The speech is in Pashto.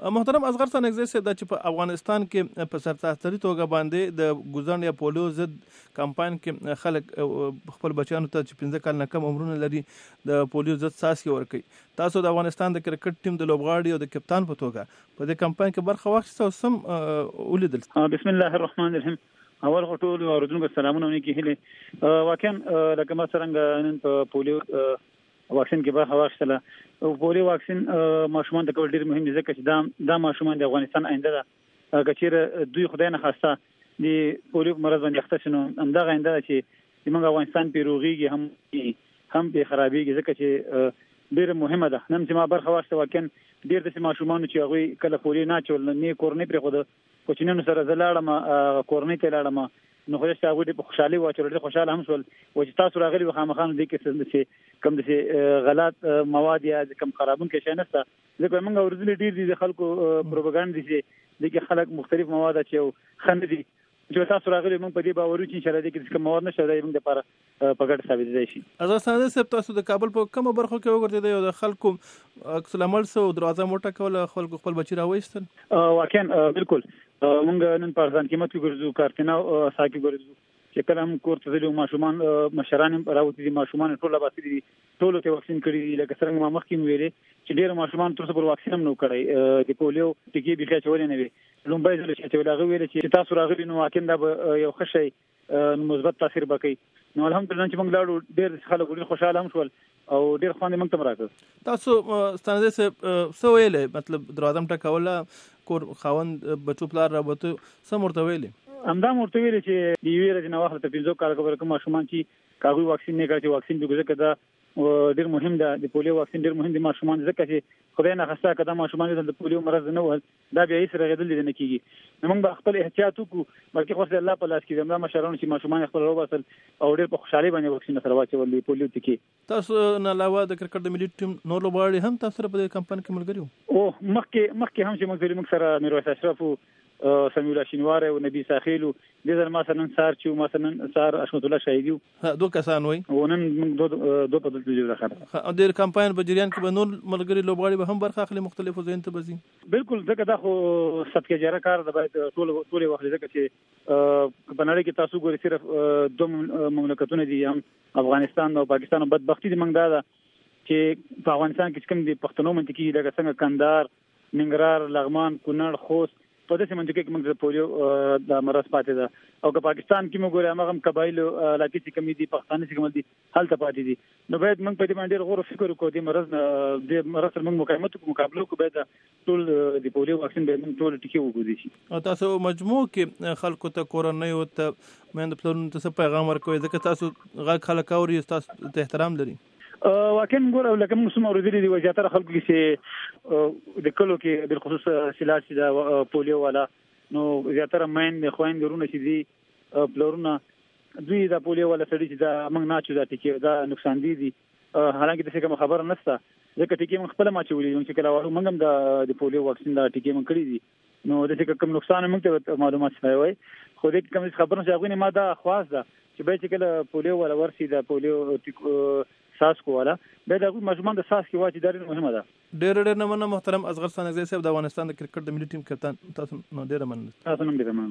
محترم اصغر څنګزی صاحب دا چې په افغانستان کې په سرتاسري توګه باندې د ګوزڼ یا پولیو ضد کمپاین کې خلک خپل بچیانو ته چې 15 کال نه کم عمرونه لري د پولیو ضد څاڅکي ورکوي تاسو د افغانستان د کرکټ ټیم د لوبغاړي او د کپتان په توګه په دې کمپاین کې برخه واخیسته او سم ولیدل بسم الله الرحمن الرحیم اول خو ټول اوردونکو سلامونه ونی کې هله واقعا لکه ما څنګه نن په پولیو واکسین کې برخه واخیستله او پولیو واکسین ماشومان ته کول ډیر مهم دي ځکه چې دا دا ماشومان د افغانستان آینده ده هغه چیرې دوی خدای نه خواسته د پولیو مرض باندې اخته شنو هم دا غینده چې موږ افغانستان په روغيږي هم هم په خرابيږي ځکه چې ډیره مهمه ده نن چې ما برخه واخیسته واکن ډیر د ماشومان چې هغه کله پولیو نه چول نه کورنۍ پرې خو کوچنیانو سره زه لاړم هغه کورنۍ ته لاړم نو خو چې هغه په خوشحالي و چې ډېر خوشاله هم شول و چې تاسو راغلي و خامخانو دې کې څه چې کم دې غلط مواد یا کم خرابون کې شي نشته ځکه موږ ورزلې ډېر دي خلکو پروپاګاندا دي چې دغه خلک مختلف مواد چې خندي چې تاسو راغلي موږ په دې باور یو چې ان شاء الله دې کې کوم مواد نشته دا موږ لپاره په ګټه ثابتېدای شي. حضرت سندې صاحب تاسو د کابل په کومو برخو کې وګرځېدئ او د خلکو عکس العمل څه و دروازه مو وټکوله خلکو خپل بچي راوایستل واقعا بالکل موږ نن په ارزان قیمت کې ګرځو کارتینا سا کې ګرځو چې کله هم کور ته ځلو ماشومان مشران راوتی دي ماشومان ټول باسي دي ټول ته واکسین کړی دي لکه څنګه ما مخکې ویلې چې ډیر ماشومان تر څو واکسین هم نو کړی د پولیو ټکی به خچولې نه وي لومبای ځل چې ویل هغه ویل چې تاسو راغلی نو واکین دا یو ښه شي نو مثبت تاثیر به کوي نو الحمدلله چې موږ لاړو ډېر خلک ډېر خوشاله هم شول او ډېر خوند موږ ته راکړ تاسو ستانه څه ویل مطلب دروازه مټه کوله کور خاوند بچو پلار راوته سم ورته ویل همدا مرته ویل چې دی ویره چې نو وخت ته پینځو کال کوم کوم شومان چې کاغوی واکسین نه کړی واکسین به ګزه کده ډیر مهم ده د پولیو واکسین ډیر مهم دي ماشومان ځکه چې خدای نه خسته کده ماشومان د پولیو مرض نه وهل دا بیا هیڅ رغیدل دي نه کیږي موږ به خپل احتیاط وکړو بلکې خو الله په لاس کې زموږ مشرانو چې ماشومان خپل روباسل او ډیر په خوشحالي باندې واکسین سره واچول دي پولیو تکي تاسو نه علاوه د کرکټ د ملي ټیم نور لوبغاړي هم تاسو سره په کمپاین کې ملګري وو او مخکې مخکې هم چې موږ موږ سره میرویس اشرف سميع الله شینواری او نبی ساخیلو د زر ما سنن سار چې ما سنن سار اشمت الله شاهدی دوه کسان وای او نن موږ دوه دوه په دلته جوړه خره د کمپاین په جریان کې به نور ملګری لوبغاړي به هم برخه اخلي مختلفو ځین ته بزي بالکل ځکه دا خو سبکه جره کار د باید ټول ټول وخت ځکه چې په نړۍ کې تاسو ګوري صرف دوه مملکتونه دي هم افغانستان او پاکستان بدبختی دي موږ دا چې په افغانستان کې کوم دي پښتنو منطقي لکه څنګه کندهار ننګرهار، لغمان، کونړ، خوست په داسې منطقه کې موږ د پولیو د مرض پاتې ده او که پاکستان کې موږ ګوري هغه هم قبایل علاقې چې کمی دي پښتانه چې کوم دي هلته پاتې دي نو باید موږ په دې باندې ډېر غور فکر وکړو د مرض د مرض سره موږ مقاومت کوو مقابله وکړو باید ټول د پولیو واکسین باید موږ ټول ټکی وګوري شي او تاسو مجموع کې خلکو ته کورنۍ او ته مند پلرونو ته څه پیغام ورکوي ځکه تاسو غږ خلک اوري تاسو ته احترام لري واقعا ګوره لکه موږ څومره ورېدلې دي وزیاتره خلکو کې چې د کلو کې بل خصوص سلاس چې دا پولیو والا نو زیاتره مین د خوین درونه چې دي پلورونه دوی دا پولیو والا سړي چې دا موږ نه چوزا ټکی دا نقصان دي دي حالانکه د څه کوم خبره نشته ځکه ټکی موږ خپل ما چولې چې کله وایو موږ هم د پولیو واکسین دا ټکی موږ کړی دي نو د دې کوم نقصان موږ ته معلومات شوی وای خو د کوم خبرو چې هغه نه ما دا خواست ده چې به چې کله پولیو ولا ورسي د پولیو ساس کوله به د مجمن د ساس کې واچي دا ډېر مهمه ده ډېر ډېر نه مننه محترم اصغر سانګزی صاحب د افغانستان د کرکټ د ملي ټیم کپتان تاسو نو ډېر مننه تاسو نن ډېر مننه